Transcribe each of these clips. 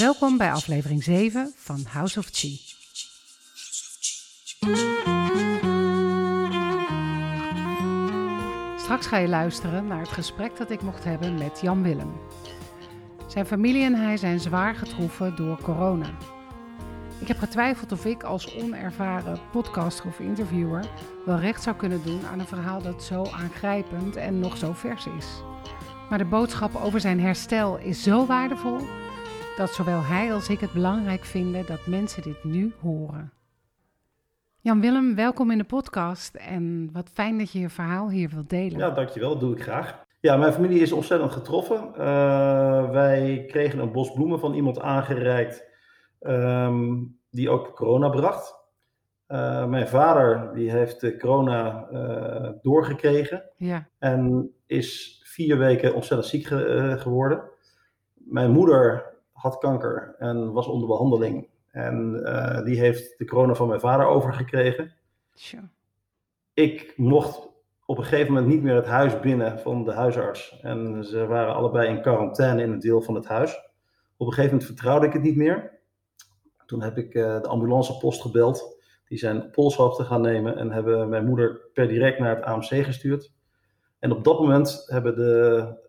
Welkom bij aflevering 7 van House of Chi. Straks ga je luisteren naar het gesprek dat ik mocht hebben met Jan Willem. Zijn familie en hij zijn zwaar getroffen door corona. Ik heb getwijfeld of ik als onervaren podcaster of interviewer wel recht zou kunnen doen aan een verhaal dat zo aangrijpend en nog zo vers is. Maar de boodschap over zijn herstel is zo waardevol dat zowel hij als ik het belangrijk vinden dat mensen dit nu horen. Jan Willem, welkom in de podcast en wat fijn dat je je verhaal hier wilt delen. Ja, dankjewel, dat doe ik graag. Ja, mijn familie is ontzettend getroffen. Uh, wij kregen een bos bloemen van iemand aangereikt um, die ook corona bracht. Uh, mijn vader die heeft corona uh, doorgekregen ja. en is vier weken ontzettend ziek ge geworden. Mijn moeder had kanker en was onder behandeling. En uh, die heeft de corona van mijn vader overgekregen. Sure. Ik mocht op een gegeven moment niet meer het huis binnen van de huisarts. En ze waren allebei in quarantaine in een deel van het huis. Op een gegeven moment vertrouwde ik het niet meer. Toen heb ik uh, de ambulancepost gebeld. Die zijn polshoogte gaan nemen en hebben mijn moeder per direct naar het AMC gestuurd. En op dat moment hebben de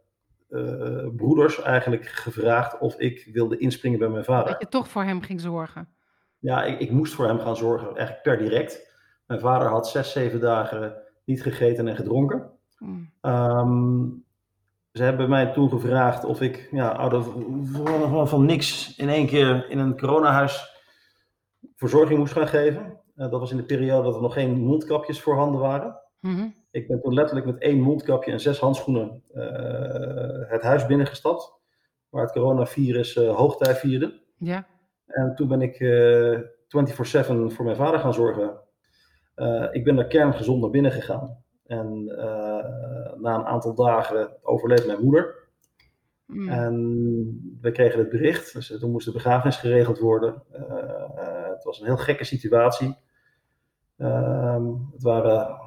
uh, broeders eigenlijk gevraagd of ik wilde inspringen bij mijn vader. Dat je toch voor hem ging zorgen? Ja, ik, ik moest voor hem gaan zorgen, eigenlijk per direct. Mijn vader had zes, zeven dagen niet gegeten en gedronken. Mm. Um, ze hebben mij toen gevraagd of ik ja, van, van niks in één keer in een coronahuis verzorging moest gaan geven. Uh, dat was in de periode dat er nog geen mondkapjes voorhanden waren. Mm -hmm. Ik ben toen letterlijk met één mondkapje en zes handschoenen uh, het huis binnengestapt. Waar het coronavirus uh, hoogtij vierde. Ja. En toen ben ik uh, 24-7 voor mijn vader gaan zorgen. ik ben daar kerngezond naar binnen gegaan. En na een aantal dagen overleed mijn moeder. Mm. En we kregen het bericht. Dus toen moest de begrafenis geregeld worden. het was een heel gekke situatie. Ehm, het waren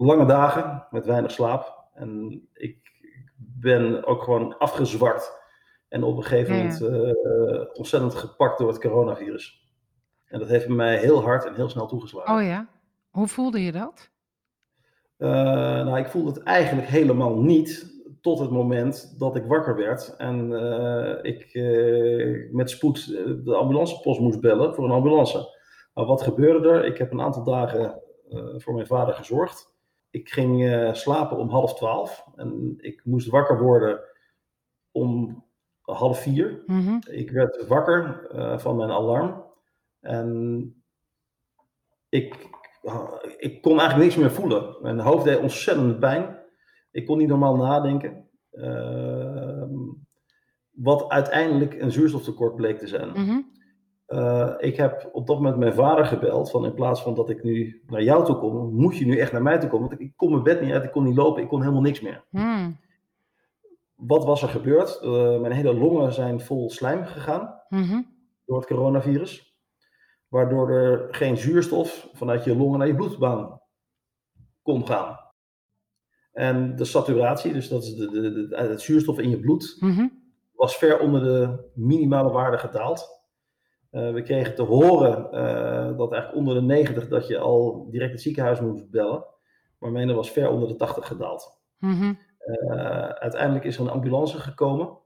lange dagen met weinig slaap. En ik ben ook gewoon afgezwakt. En op een gegeven moment uh, ontzettend gepakt door het coronavirus. En dat heeft mij heel hard en heel snel toegeslagen. Oh ja? Hoe voelde je dat? Uh, nou, ik voelde het eigenlijk helemaal niet. Tot het moment dat ik wakker werd en uh, ik met spoed de ambulancepost moest bellen voor een ambulance. Maar wat gebeurde er? Ik heb een aantal dagen voor mijn vader gezorgd ik ging uh, slapen om half twaalf en ik moest wakker worden om half vier. Mm -hmm. Ik werd wakker uh, van mijn alarm en ik, uh, ik kon eigenlijk niks meer voelen. Mijn hoofd deed ontzettend pijn. Ik kon niet normaal nadenken. Ehm, wat uiteindelijk een zuurstoftekort bleek te zijn. Mm -hmm. Uh, ik heb op dat moment mijn vader gebeld. Van in plaats van dat ik nu naar jou toe kom, moet je nu echt naar mij toe komen. Want ik, ik kon mijn bed niet uit, ik kon niet lopen, ik kon helemaal niks meer. Mm. Wat was er gebeurd? Uh, mijn hele longen zijn vol slijm gegaan mm -hmm. door het coronavirus. Waardoor er geen zuurstof vanuit je longen naar je bloedbaan kon gaan. En de saturatie, dus dat is de, de, de, het zuurstof in je bloed, mm -hmm. was ver onder de minimale waarde gedaald. Uh, we kregen te horen uh, dat eigenlijk onder de 90 dat je al direct het ziekenhuis moest bellen. Maar mijn was ver onder de 80 gedaald. Mm -hmm. uh, uiteindelijk is er een ambulance gekomen.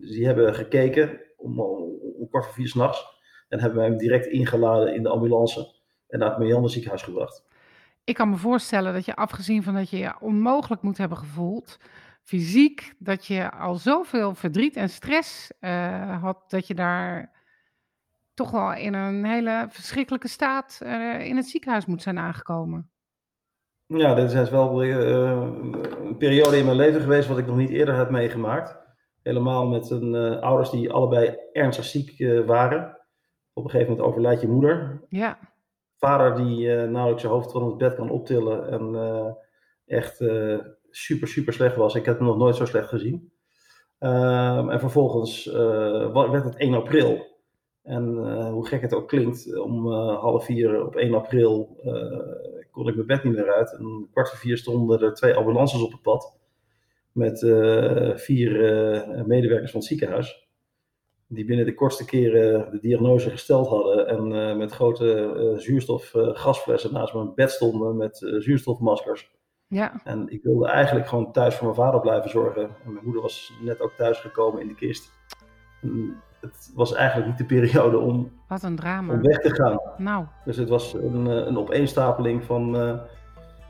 die hebben gekeken om, om, kwart voor vier s'nachts. En hebben hem direct ingeladen in de ambulance. En naar het Meander ziekenhuis gebracht. Ik kan me voorstellen dat je afgezien van dat je je onmogelijk moet hebben gevoeld fysiek, dat je al zoveel verdriet en stress uh, had, dat je daar toch wel in een hele verschrikkelijke staat uh, in het ziekenhuis moet zijn aangekomen. Ja, dit is wel uh, een periode in mijn leven geweest wat ik nog niet eerder heb meegemaakt. Helemaal met een, ouders die allebei ernstig ziek waren. Op een gegeven moment overlijdt je moeder. Ja. Vader die nauwelijks zijn hoofd van het bed kan optillen en echt super, super slecht was. Ik heb hem nog nooit zo slecht gezien. Um, en vervolgens uh, werd het 1 april. En uh, hoe gek het ook klinkt, om uh, half vier op 1 april kon ik mijn bed niet meer uit. En kwart voor vier stonden er twee ambulances op het pad. Met vier medewerkers van het ziekenhuis. die binnen de kortste keren de diagnose gesteld hadden en met grote zuurstofgasflessen naast mijn bed stonden met zuurstofmaskers. Ja. En ik wilde eigenlijk gewoon thuis voor mijn vader blijven zorgen. En mijn moeder was net ook thuis gekomen in de kist. het was eigenlijk niet de periode om, Wat een drama. om weg te gaan. Nou. Dus het was een, een opeenstapeling van uh,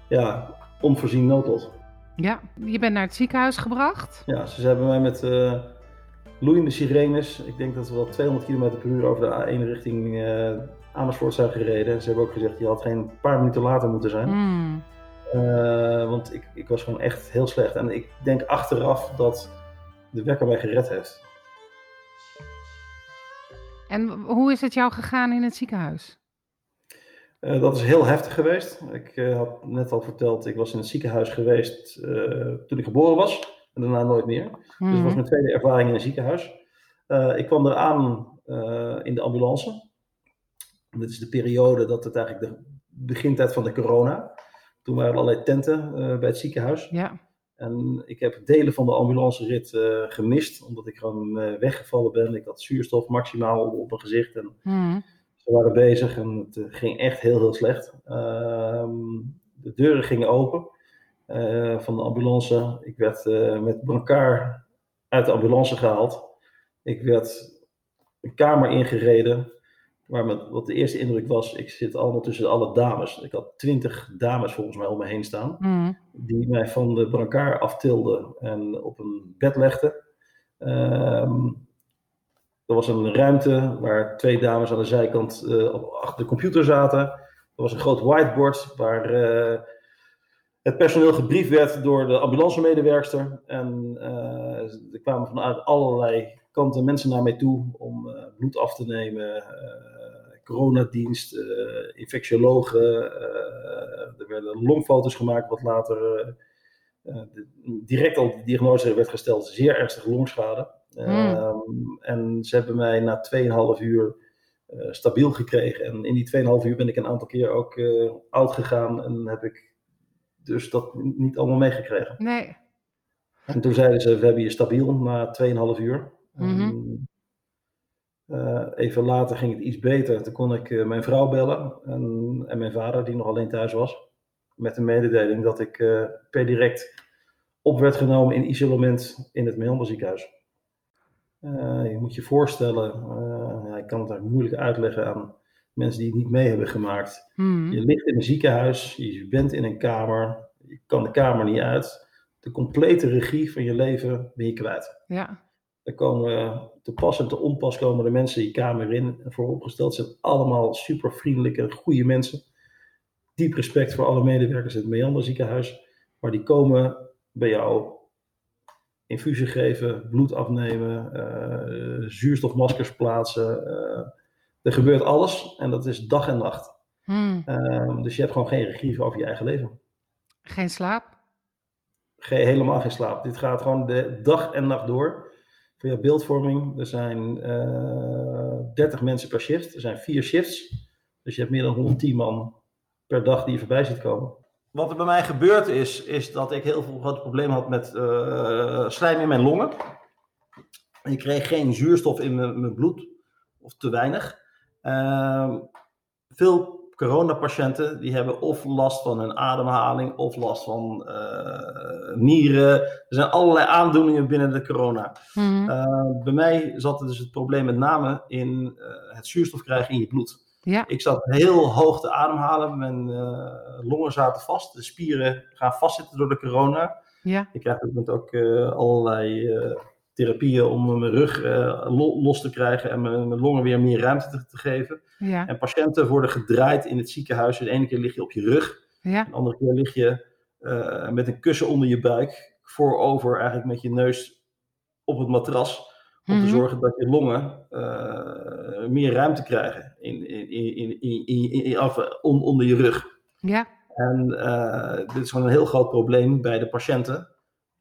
ja, onvoorzien noodlot. Ja, je bent naar het ziekenhuis gebracht. Ja, ze hebben mij met uh, loeiende sirenes, ik denk dat we wel 200 km per uur over de A1 richting uh, Amersfoort zijn gereden. Ze hebben ook gezegd, je had geen paar minuten later moeten zijn. Mm. Uh, want ik, ik was gewoon echt heel slecht. En ik denk achteraf dat de wekker mij gered heeft. En hoe is het jou gegaan in het ziekenhuis? Uh, dat is heel heftig geweest. Ik uh, had net al verteld, ik was in het ziekenhuis geweest toen ik geboren was. En daarna nooit meer. Mm -hmm. Dus dat was mijn tweede ervaring in een ziekenhuis. ik kwam eraan in de ambulance. Dit is de periode dat het eigenlijk de begintijd van de corona. Toen waren er allerlei tenten uh, bij het ziekenhuis. Ja. En ik heb delen van de ambulancerit uh, gemist, omdat ik gewoon uh, weggevallen ben. Ik had zuurstof maximaal op, op mijn gezicht. En mm. Ze waren bezig en het ging echt heel, heel slecht. de deuren gingen open van de ambulance. Ik werd met brancard uit de ambulance gehaald. Ik werd een kamer ingereden. Maar met, wat de eerste indruk was, ik zit allemaal tussen alle dames. Ik had twintig dames volgens mij om me heen staan. Mm. Die mij van de brancard aftilden en op een bed legden. Um, er was een ruimte waar twee dames aan de zijkant uh, achter de computer zaten. Er was een groot whiteboard waar uh, het personeel gebriefd werd door de ambulancemedewerkster. En uh, er kwamen vanuit allerlei kanten mensen naar mij toe om bloed af te nemen coronadienst, uh, infectiologen. Er werden longfoto's gemaakt, wat later de, direct al de diagnose werd gesteld, zeer ernstige longschade. Mm. en ze hebben mij na 2,5 uur stabiel gekregen. En in die 2,5 uur ben ik een aantal keer ook oud gegaan en heb ik dus dat niet allemaal meegekregen. Nee. En toen zeiden ze, we hebben je stabiel na 2,5 uur. Mm -hmm. Uh, even later ging het iets beter. Toen kon ik uh, mijn vrouw bellen en, en, mijn vader, die nog alleen thuis was. Met de mededeling dat ik uh, per direct op werd genomen in isolement in het Meander ziekenhuis. je moet je voorstellen, ja, ik kan het eigenlijk moeilijk uitleggen aan mensen die het niet mee hebben gemaakt. Mm. Je ligt in een ziekenhuis, je bent in een kamer, je kan de kamer niet uit. De complete regie van je leven ben je kwijt. Ja. Er komen te pas en te onpas komen de mensen die kamer in. En vooropgesteld zijn allemaal super vriendelijke, goede mensen. Diep respect voor alle medewerkers in het Meander ziekenhuis. Maar die komen bij jou infusie geven, bloed afnemen, uh, zuurstofmaskers plaatsen. Uh, er gebeurt alles en dat is dag en nacht. Hmm. Uh, dus je hebt gewoon geen regie over je eigen leven. Geen slaap? Geen, helemaal geen slaap. Dit gaat gewoon de dag en nacht door je beeldvorming, er zijn uh, 30 mensen per shift. Er zijn vier shifts. Dus je hebt meer dan 110 man per dag die voorbij ziet komen. Wat er bij mij gebeurd is, is dat ik heel veel grote problemen had met uh, slijm in mijn longen. Ik kreeg geen zuurstof in mijn, bloed, of te weinig. Uh, veel coronapatiënten die hebben of last van hun ademhaling of last van uh, nieren. Er zijn allerlei aandoeningen binnen de corona. Mm. Uh, bij mij zat er dus het probleem met name in uh, het zuurstof krijgen in je bloed. Ja. Ik zat heel hoog te ademhalen, mijn longen zaten vast, de spieren gaan vastzitten door de corona. Ja. Ik krijg ook, ook allerlei therapieën om mijn rug uh, los te krijgen en mijn, mijn, longen weer meer ruimte te, te geven. Ja. En patiënten worden gedraaid in het ziekenhuis. De ene keer lig je op je rug, ja. de andere keer lig je uh, met een kussen onder je buik, voorover eigenlijk met je neus op het matras, om Mhm. te zorgen dat je longen uh, meer ruimte krijgen in, in, in, in, in, in, af, on, onder je rug. Ja. En dit is gewoon een heel groot probleem bij de patiënten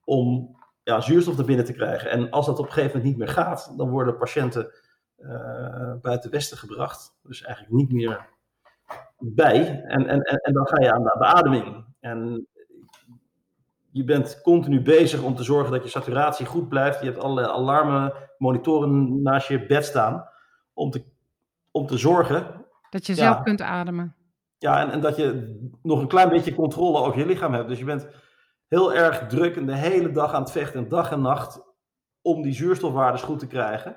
om ja, zuurstof er binnen te krijgen. En als dat op een gegeven moment niet meer gaat, dan worden patiënten uh, buiten Westen gebracht. Dus eigenlijk niet meer bij. En, en, en, dan ga je aan de beademing. En je bent continu bezig om te zorgen dat je saturatie goed blijft. Je hebt allerlei alarmen, monitoren naast je bed staan. Om te, om te zorgen. Dat je zelf kunt ademen. Ja, en, en, dat je nog een klein beetje controle over je lichaam hebt. Dus je bent heel erg druk en de hele dag aan het vechten, dag en nacht. Om die zuurstofwaardes goed te krijgen.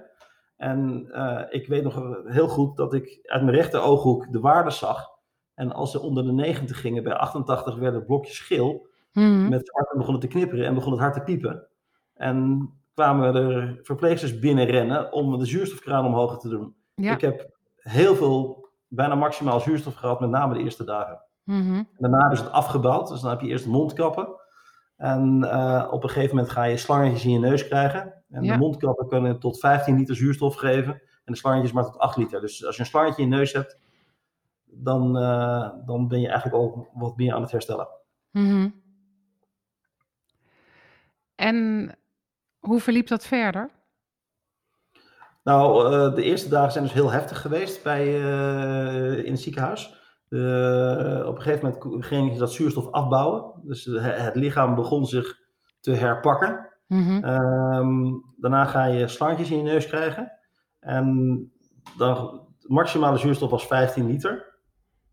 En uh, ik weet nog heel goed dat ik uit mijn rechter ooghoek de waardes zag. En als ze onder de 90 gingen, bij 88 werden blokjes geel. Mm. Met het hart begonnen te knipperen en begon het hart te piepen. En kwamen er verpleegsters binnenrennen om de zuurstofkraan omhoog te doen. Ik heb heel veel, bijna maximaal zuurstof gehad, met name de eerste dagen. Mm Daarna is het afgebouwd, dus dan heb je eerst mondkappen. En uh, op een gegeven moment ga je slangetjes in je neus krijgen. En de mondkappen kunnen tot 15 liter zuurstof geven. En de slangetjes maar tot 8 liter. Dus als je een slangetje in je neus hebt, dan, uh, dan ben je eigenlijk al wat meer aan het herstellen. Mm en hoe verliep dat verder? Nou, uh, de eerste dagen zijn dus heel heftig geweest bij, in het ziekenhuis. Uh, op een gegeven moment ging je dat zuurstof afbouwen. Dus het lichaam begon zich te herpakken. Mm -hmm. daarna ga je slangjes in je neus krijgen. En dan, de maximale zuurstof was 15 liter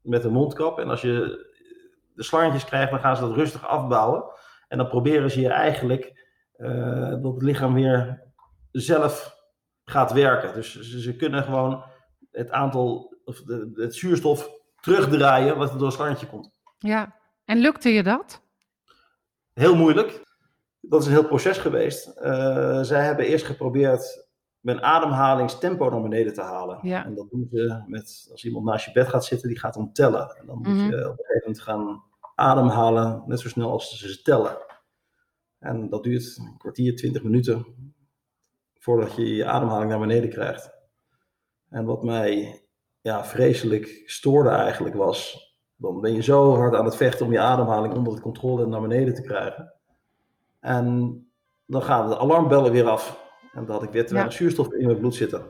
met een mondkap. En als je de slangetjes krijgt, dan gaan ze dat rustig afbouwen. En dan proberen ze je eigenlijk uh, dat het lichaam weer zelf gaat werken. Dus ze, ze kunnen gewoon het aantal, of de, het zuurstof terugdraaien wat er door het slangetje komt. Ja, en lukte je dat? Heel moeilijk. Dat is een heel proces geweest. Uh, zij hebben eerst geprobeerd mijn ademhalingstempo naar beneden te halen. Ja. En dat doen ze met, als iemand naast je bed gaat zitten, die gaat dan tellen. En dan moet mm -hmm. je op een gegeven moment gaan ademhalen, net zo snel als ze tellen. En dat duurt een kwartier, twintig minuten voordat je je ademhaling naar beneden krijgt. En wat mij ja, vreselijk stoorde eigenlijk was, dan ben je zo hard aan het vechten om je ademhaling onder de controle naar beneden te krijgen. En dan gaan de alarmbellen weer af. En dat had ik weer te ja. zuurstof in mijn bloed zitten.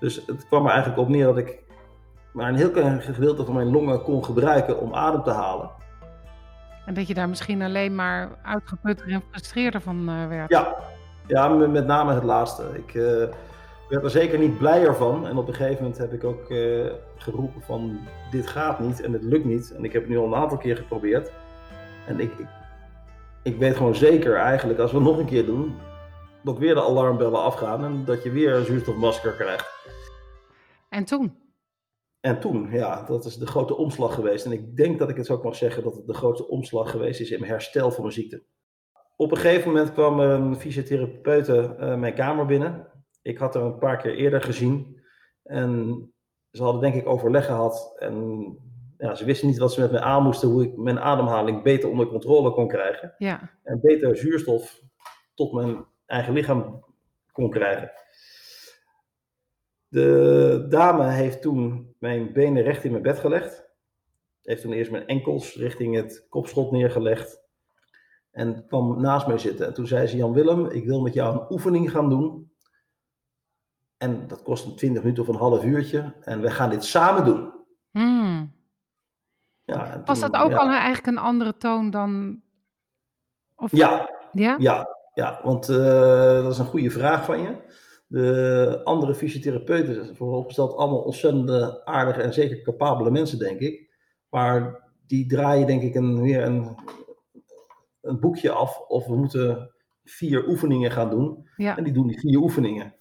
Dus het kwam er eigenlijk op neer dat ik maar een heel klein gedeelte van mijn longen kon gebruiken om adem te halen. En dat je daar misschien alleen maar uitgeputter en frustreerder van uh, werd. Ja, ja met name het laatste. Ik uh, werd er zeker niet blijer van. En op een gegeven moment heb ik ook uh, geroepen van dit gaat niet en het lukt niet. En ik heb het nu al een aantal keer geprobeerd. En ik, ik, ik weet gewoon zeker eigenlijk als we het nog een keer doen, dat weer de alarmbellen afgaan en dat je weer een zuurstofmasker krijgt. En toen? En toen, ja, dat is de grote omslag geweest. En ik denk dat ik het ook mag zeggen dat het de grootste omslag geweest is in mijn herstel van mijn ziekte. Op een gegeven moment kwam een fysiotherapeute uh, mijn kamer binnen. Ik had haar een paar keer eerder gezien. En ze hadden denk ik overleg gehad. En ja, ze wisten niet wat ze met me aan moesten, hoe ik mijn ademhaling beter onder controle kon krijgen. Ja. En beter zuurstof tot mijn eigen lichaam kon krijgen. De dame heeft toen mijn benen recht in mijn bed gelegd. Heeft toen eerst mijn enkels richting het kopschot neergelegd. En kwam naast mij zitten. En toen zei ze: Jan Willem, ik wil met jou een oefening gaan doen. En dat kost een 20 minuten of een half uurtje. En we gaan dit samen doen. Hmm. Ja, toen, Was dat ook ja. al eigenlijk een andere toon dan. Of... Ja, ja, ja, ja, want uh, dat is een goede vraag van je. De andere fysiotherapeuten, vooropgesteld, allemaal ontzettend aardige en zeker capabele mensen, denk ik. Maar die draaien, denk ik, een, weer een, een boekje af. Of we moeten vier oefeningen gaan doen. Ja. En die doen die vier oefeningen.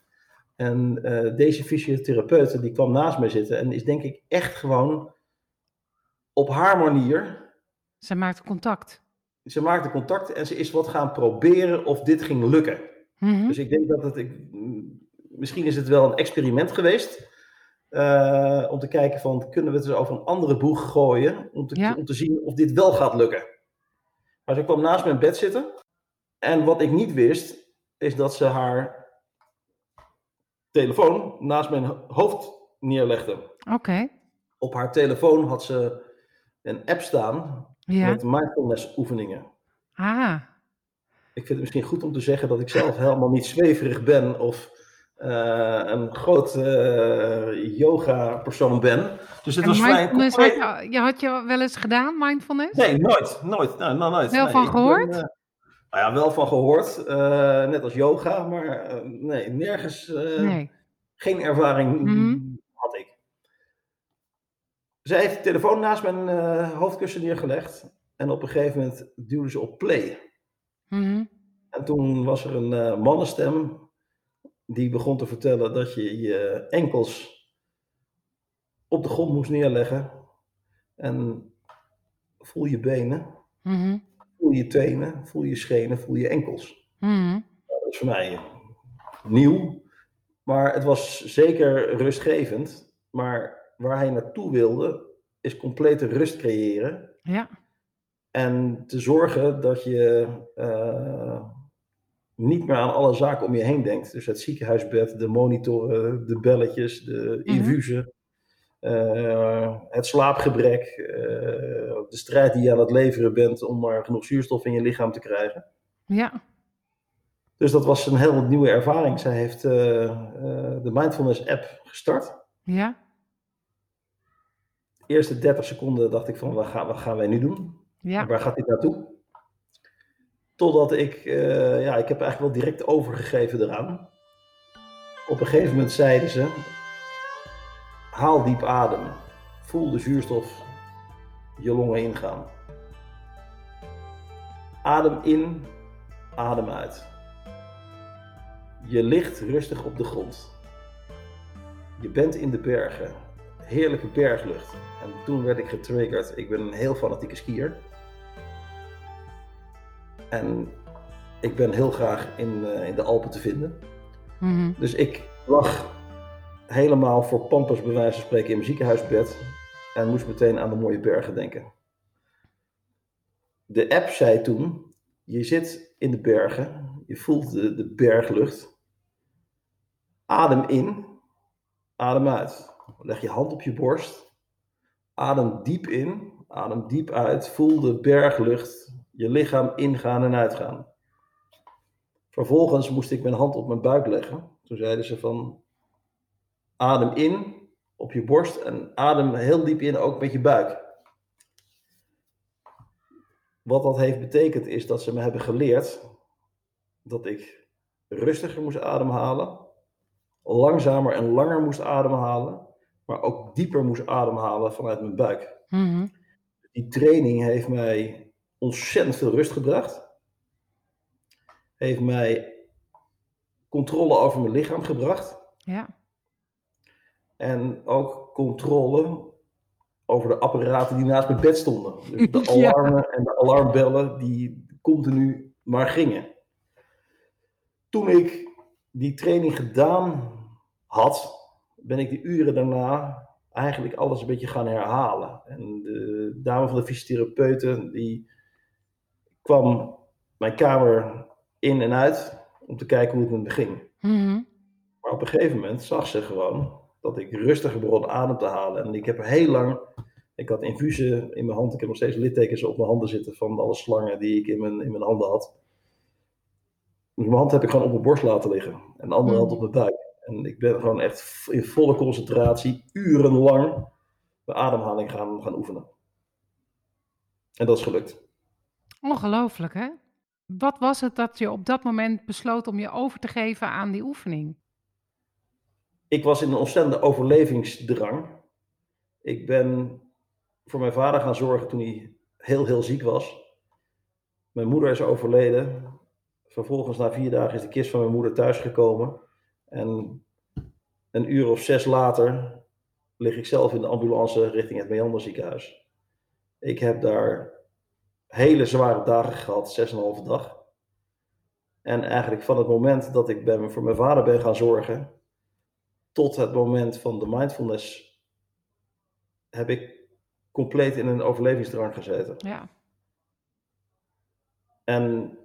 En uh, deze fysiotherapeut, die kwam naast mij zitten en is, denk ik, echt gewoon op haar manier. Ze maakte contact. Ze maakte contact en ze is wat gaan proberen of dit ging lukken. Mm -hmm. Dus ik denk dat het, ik, misschien is het wel een experiment geweest. Uh, om te kijken van, kunnen we het dus over een andere boeg gooien? Om te, ja. om te zien of dit wel gaat lukken. Maar ze kwam naast mijn bed zitten. En wat ik niet wist, is dat ze haar telefoon naast mijn hoofd neerlegde. Oké. Okay. Op haar telefoon had ze een app staan ja. met mindfulness oefeningen. Ah. Ik vind het misschien goed om te zeggen dat ik zelf helemaal niet zweverig ben of uh, een groot uh, yoga persoon ben. Dus het was vrij had je, had je wel eens gedaan, mindfulness? Nee, nooit. Nooit. Nou, nou, nooit. Wel nee, van gehoord? Ben, nou ja, wel van gehoord. net als yoga, maar nee, nergens. Nee. Geen ervaring mm had ik. Zij heeft de telefoon naast mijn hoofdkussen neergelegd. En op een gegeven moment duwde ze op play. Mm En toen was er een mannenstem die begon te vertellen dat je je enkels op de grond moest neerleggen. En voel je benen, mm voel je tenen, voel je schenen, voel je enkels. Mm Dat is voor mij nieuw, maar het was zeker rustgevend. Maar waar hij naartoe wilde, is complete rust creëren. Ja. En te zorgen dat je uh, niet meer aan alle zaken om je heen denkt. Dus het ziekenhuisbed, de monitoren, de belletjes, de mhm. infusen, het slaapgebrek, uh, de strijd die je aan het leveren bent om maar genoeg zuurstof in je lichaam te krijgen. Ja. Dus dat was een heel nieuwe ervaring. Zij heeft uh, de Mindfulness app gestart. Ja. De eerste 30 seconden dacht ik van, wat gaan, wat gaan wij nu doen? Ja. Waar gaat dit naartoe? Totdat ik, uh, ja, ik heb eigenlijk wel direct overgegeven eraan. Op een gegeven moment zeiden ze, haal diep adem. Voel de zuurstof je longen ingaan. Adem in, adem uit. Je ligt rustig op de grond. Je bent in de bergen. Heerlijke berglucht. En toen werd ik getriggerd. Ik ben een heel fanatieke skier. En ik ben heel graag in, uh, in de Alpen te vinden. Mm Dus ik lag helemaal voor Pampers bij wijze van spreken in mijn ziekenhuisbed. En moest meteen aan de mooie bergen denken. De app zei toen, je zit in de bergen, je voelt de, de berglucht. Adem in, adem uit. Leg je hand op je borst. Adem diep in, adem diep uit. Voel de berglucht je lichaam ingaan en uitgaan. Vervolgens moest ik mijn hand op mijn buik leggen. Toen zeiden ze van adem in op je borst en adem heel diep in ook met je buik. Wat dat heeft betekend is dat ze me hebben geleerd dat ik rustiger moest ademhalen, langzamer en langer moest ademhalen, maar ook dieper moest ademhalen vanuit mijn buik. Mhm. Die training heeft mij ontzettend veel rust gebracht. Heeft mij controle over mijn lichaam gebracht. Ja. En ook controle over de apparaten die naast mijn bed stonden. Dus de alarmen en de alarmbellen die continu maar gingen. Toen ik die training gedaan had, ben ik de uren daarna eigenlijk alles een beetje gaan herhalen. En de dame van de fysiotherapeuten, die kwam mijn kamer in en uit om te kijken hoe het met me ging. Mhm. Maar op een gegeven moment zag ze gewoon dat ik rustiger begon adem te halen. En ik heb heel lang, ik had infusen in mijn hand, ik heb nog steeds littekens op mijn handen zitten van alle slangen die ik in mijn, in mijn handen had. Dus mijn hand heb ik gewoon op mijn borst laten liggen en de andere hand op mijn buik. En ik ben gewoon echt in volle concentratie, urenlang, mijn ademhaling gaan, gaan oefenen. En dat is gelukt. Ongelooflijk, hè? Wat was het dat je op dat moment besloot om je over te geven aan die oefening? Ik was in een ontzettende overlevingsdrang. Ik ben voor mijn vader gaan zorgen toen hij heel, heel ziek was. Mijn moeder is overleden. Vervolgens, na vier dagen, is de kist van mijn moeder thuisgekomen. En een uur of zes later lig ik zelf in de ambulance richting het Meander ziekenhuis. Ik heb daar hele zware dagen gehad, 6,5 dag. En eigenlijk van het moment dat ik bij voor mijn vader ben gaan zorgen, tot het moment van de mindfulness, heb ik compleet in een overlevingsdrang gezeten. Ja. En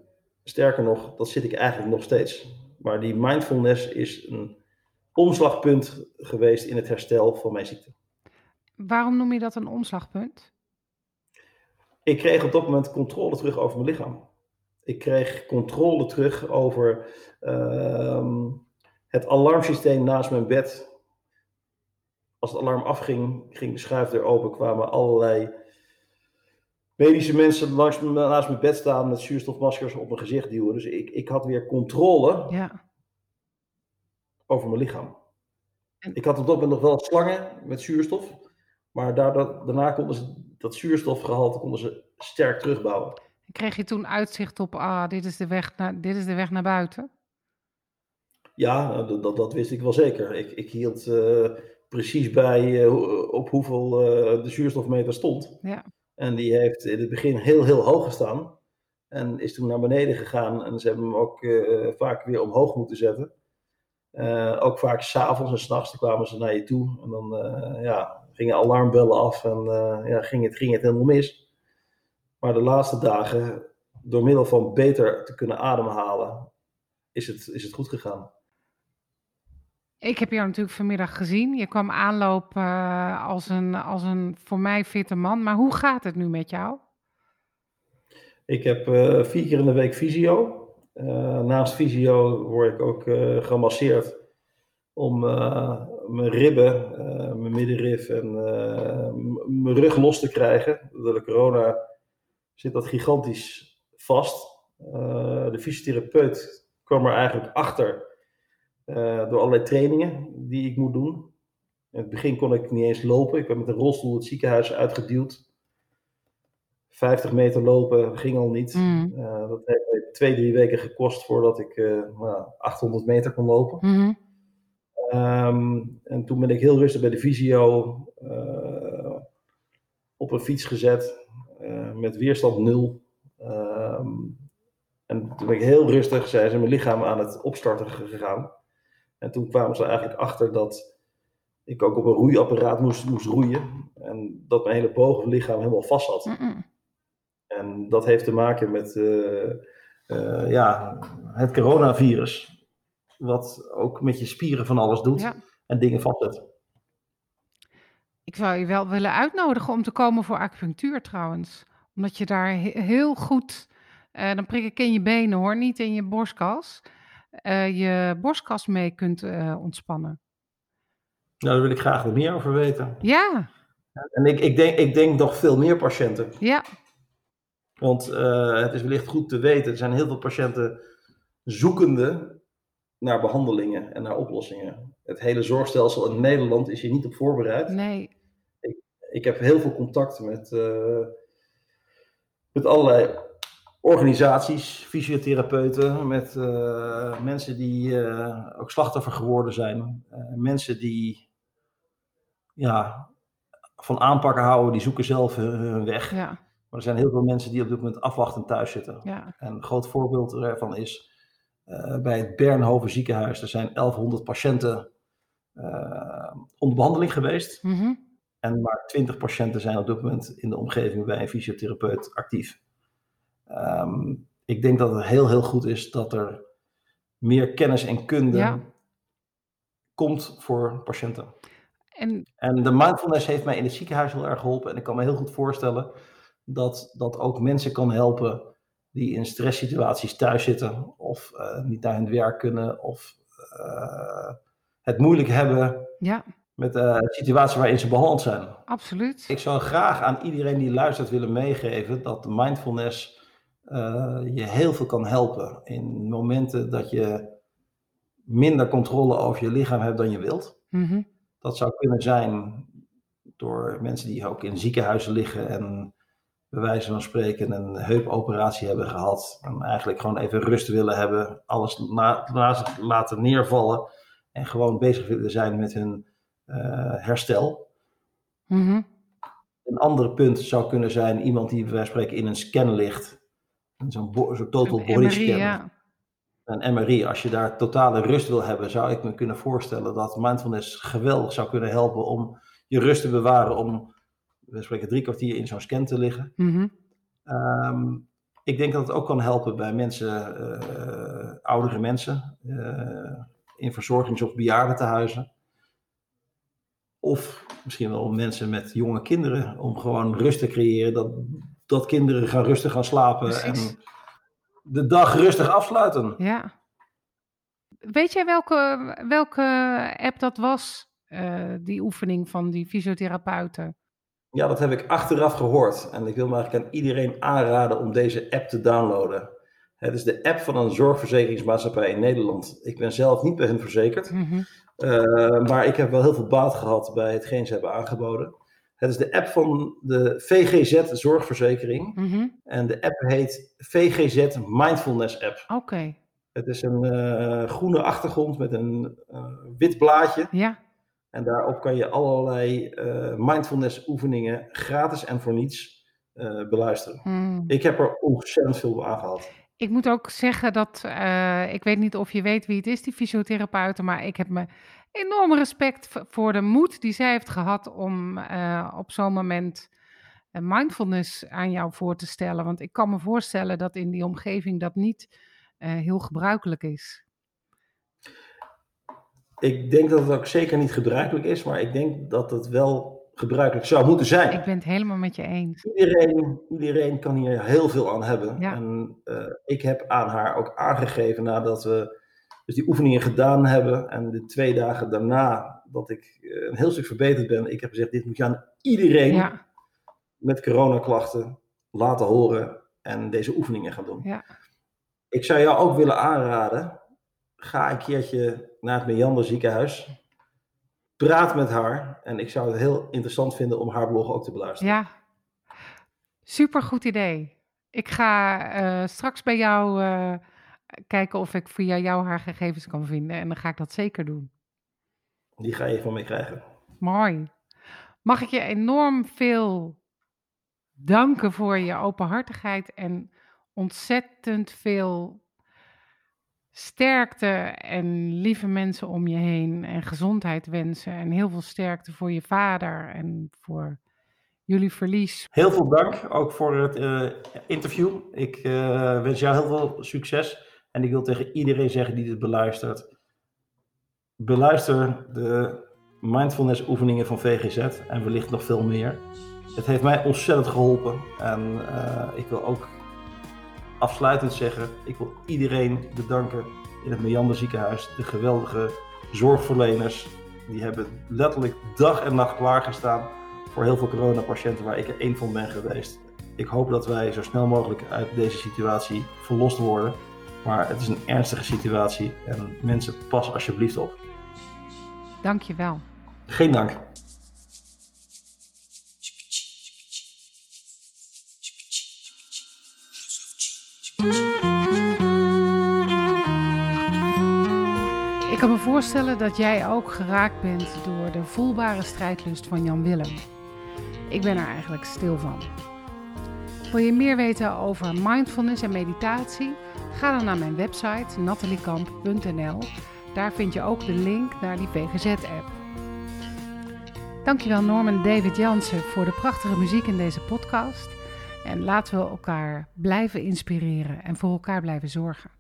sterker nog, dat zit ik eigenlijk nog steeds. Maar die mindfulness is een omslagpunt geweest in het herstel van mijn ziekte. Waarom noem je dat een omslagpunt? ik kreeg op dat moment controle terug over mijn lichaam. Ik kreeg controle terug over ehm, het alarmsysteem naast mijn bed. Als het alarm afging, ging de schuifdeur open, kwamen allerlei medische mensen langs, naast mijn bed staan met zuurstofmaskers op mijn gezicht duwen. Dus ik, ik had weer controle Ja. over mijn lichaam. En- Ik had op dat moment nog wel slangen met zuurstof, maar daardoor, daarna konden ze dat zuurstofgehalte konden ze sterk terugbouwen. Kreeg je toen uitzicht op, ah, dit is de weg naar, dit is de weg naar buiten? Ja, nou, dat, dat, dat wist ik wel zeker. Ik, ik hield eh, precies bij eh, op hoeveel eh, de zuurstofmeter stond. Ja. En die heeft in het begin heel, heel hoog gestaan. En is toen naar beneden gegaan. En ze hebben hem ook vaak weer omhoog moeten zetten. Ook vaak s'avonds en s'nachts kwamen ze naar je toe. En dan ja, gingen alarmbellen af en ja, ging, het, ging het helemaal mis. Maar de laatste dagen, door middel van beter te kunnen ademhalen, is het, is het goed gegaan. Ik heb jou natuurlijk vanmiddag gezien. Je kwam aanlopen eh, als, een, als een voor mij fitte man. Maar hoe gaat het nu met jou? Ik heb eh, vier keer in de week fysio. Eh, naast fysio word ik ook gemasseerd om mijn ribben, mijn middenrif en mijn rug los te krijgen. Door de corona zit dat gigantisch vast. De fysiotherapeut kwam er eigenlijk achter door allerlei trainingen die ik moet doen. In het begin kon ik niet eens lopen. Ik werd met een rolstoel het ziekenhuis uitgeduwd. 50 meter lopen ging al niet. Mm. Eh, dat heeft twee, drie weken gekost voordat ik eh, nou, 800 meter kon lopen. Mhm. Ehm, en toen ben ik heel rustig bij de visio eh, op een fiets gezet eh, met weerstand nul. Ehm, en toen ben ik heel rustig, zijn ze mijn lichaam aan het opstarten gegaan. En toen kwamen ze eigenlijk achter dat ik ook op een roeiapparaat moest, moest roeien. En dat mijn hele bovenlichaam helemaal vast zat. En dat heeft te maken met eh, eh, ja, het coronavirus. Wat ook met je spieren van alles doet Ja. en dingen vastzet. Ik zou je wel willen uitnodigen om te komen voor acupunctuur trouwens. Omdat je daar he- heel goed, eh, dan prik ik in je benen hoor, niet in je borstkas, eh, je borstkas mee kunt eh, ontspannen. Nou, daar wil ik graag wat meer over weten. Ja, En ik, ik, denk, ik denk nog veel meer patiënten. ja, Want eh, het is wellicht goed te weten, er zijn heel veel patiënten zoekende naar behandelingen en naar oplossingen. Het hele zorgstelsel in Nederland is hier niet op voorbereid. nee, ik heb heel veel contact met, met allerlei organisaties, fysiotherapeuten, met eh, mensen die eh, ook slachtoffer geworden zijn. Eh, mensen die ja, van aanpakken houden, die zoeken zelf hun, hun weg. ja, Maar er zijn heel veel mensen die op dit moment afwachtend thuis zitten. ja, En een groot voorbeeld daarvan is bij het Bernhoven ziekenhuis. Er zijn 1100 patiënten onder behandeling geweest. mhm, En maar 20 patiënten zijn op dit moment in de omgeving bij een fysiotherapeut actief. Ehm, ik denk dat het heel, heel goed is dat er meer kennis en kunde Ja. komt voor patiënten. En En de mindfulness heeft mij in het ziekenhuis heel erg geholpen. En ik kan me heel goed voorstellen dat dat ook mensen kan helpen die in stresssituaties thuis zitten. Of eh, niet naar hun werk kunnen. Of eh, het moeilijk hebben ja, met de situatie waarin ze behandeld zijn. absoluut. Ik zou graag aan iedereen die luistert willen meegeven dat de mindfulness eh, je heel veel kan helpen. In momenten dat je minder controle over je lichaam hebt dan je wilt. Mhm, Dat zou kunnen zijn door mensen die ook in ziekenhuizen liggen en bij wijze van spreken een heupoperatie hebben gehad. En eigenlijk gewoon even rust willen hebben, alles na, laten neervallen en gewoon bezig willen zijn met hun eh, herstel. mhm, Een ander punt zou kunnen zijn iemand die bij wijze van spreken in een scan ligt. Zo'n total Een body MRI, scan. ja. Een MRI, als je daar totale rust wil hebben, zou ik me kunnen voorstellen dat mindfulness geweldig zou kunnen helpen om je rust te bewaren. Om, we spreken drie kwartier in zo'n scan te liggen. mhm, Ehm, ik denk dat het ook kan helpen bij mensen, eh, oudere mensen, eh, in verzorgings- of bejaardentehuizen. Of misschien wel mensen met jonge kinderen, om gewoon rust te creëren. Dat, dat kinderen gaan rustig gaan slapen Precies. en de dag rustig afsluiten. ja. Weet jij welke, welke app dat was, uh, die oefening van die fysiotherapeuten? Ja, dat heb ik achteraf gehoord. En ik wil maar aan iedereen aanraden om deze app te downloaden. Het is de app van een zorgverzekeringsmaatschappij in Nederland. Ik ben zelf niet bij hun verzekerd. Mm -hmm. uh, maar ik heb wel heel veel baat gehad bij hetgeen ze hebben aangeboden. Het is de app van de VGZ Zorgverzekering. Mm -hmm. En de app heet VGZ Mindfulness App. Oké. Okay. Het is een uh, groene achtergrond met een uh, wit blaadje. Ja. En daarop kan je allerlei uh, mindfulness oefeningen gratis en voor niets beluisteren. Mm. Ik heb er ontzettend veel aan gehad. Ik moet ook zeggen dat, ik weet niet of je weet wie het is, die fysiotherapeuten, maar ik heb me enorm respect voor de moed die zij heeft gehad om uh, op zo'n moment mindfulness aan jou voor te stellen. Want ik kan me voorstellen dat in die omgeving dat niet uh, heel gebruikelijk is. Ik denk dat het ook zeker niet gebruikelijk is, maar ik denk dat het wel gebruikelijk zou moeten zijn. Ik ben het helemaal met je eens. Iedereen, iedereen kan hier heel veel aan hebben. Ja. En uh, ik heb aan haar ook aangegeven nadat we dus die oefeningen gedaan hebben. En de twee dagen daarna dat ik eh, een heel stuk verbeterd ben. Ik heb gezegd, dit moet je aan iedereen ja. met coronaklachten laten horen. En deze oefeningen gaan doen. Ja. Ik zou jou ook willen aanraden. Ga een keertje naar het Meander ziekenhuis. Praat met haar. En ik zou het heel interessant vinden om haar blog ook te beluisteren. Ja, super goed idee. Ik ga uh, straks bij jou uh, kijken of ik via jou haar gegevens kan vinden. En dan ga ik dat zeker doen. Die ga je van mij krijgen. Mooi. Mag ik je enorm veel danken voor je openhartigheid en ontzettend veel sterkte en lieve mensen om je heen en gezondheid wensen. En heel veel sterkte voor je vader en voor jullie verlies. Heel veel dank ook voor het uh, interview. Ik uh, wens jou heel veel succes. En ik wil tegen iedereen zeggen die dit beluistert. Beluister de mindfulness oefeningen van VGZ en wellicht nog veel meer. Het heeft mij ontzettend geholpen. En uh, ik wil ook afsluitend zeggen, ik wil iedereen bedanken in het Meander ziekenhuis. De geweldige zorgverleners. Die hebben letterlijk dag en nacht klaargestaan voor heel veel coronapatiënten waar ik er één van ben geweest. Ik hoop dat wij zo snel mogelijk uit deze situatie verlost worden. Maar het is een ernstige situatie en mensen, pas alsjeblieft op. Dank je wel. Geen dank. Ik kan me voorstellen dat jij ook geraakt bent door de voelbare strijdlust van Jan Willem. Ik ben er eigenlijk stil van. Wil je meer weten over mindfulness en meditatie? Ga dan naar mijn website nataliekamp.nl. Daar vind je ook de link naar die VGZ-app. Dankjewel Norman David Jansen voor de prachtige muziek in deze podcast. En laten we elkaar blijven inspireren en voor elkaar blijven zorgen.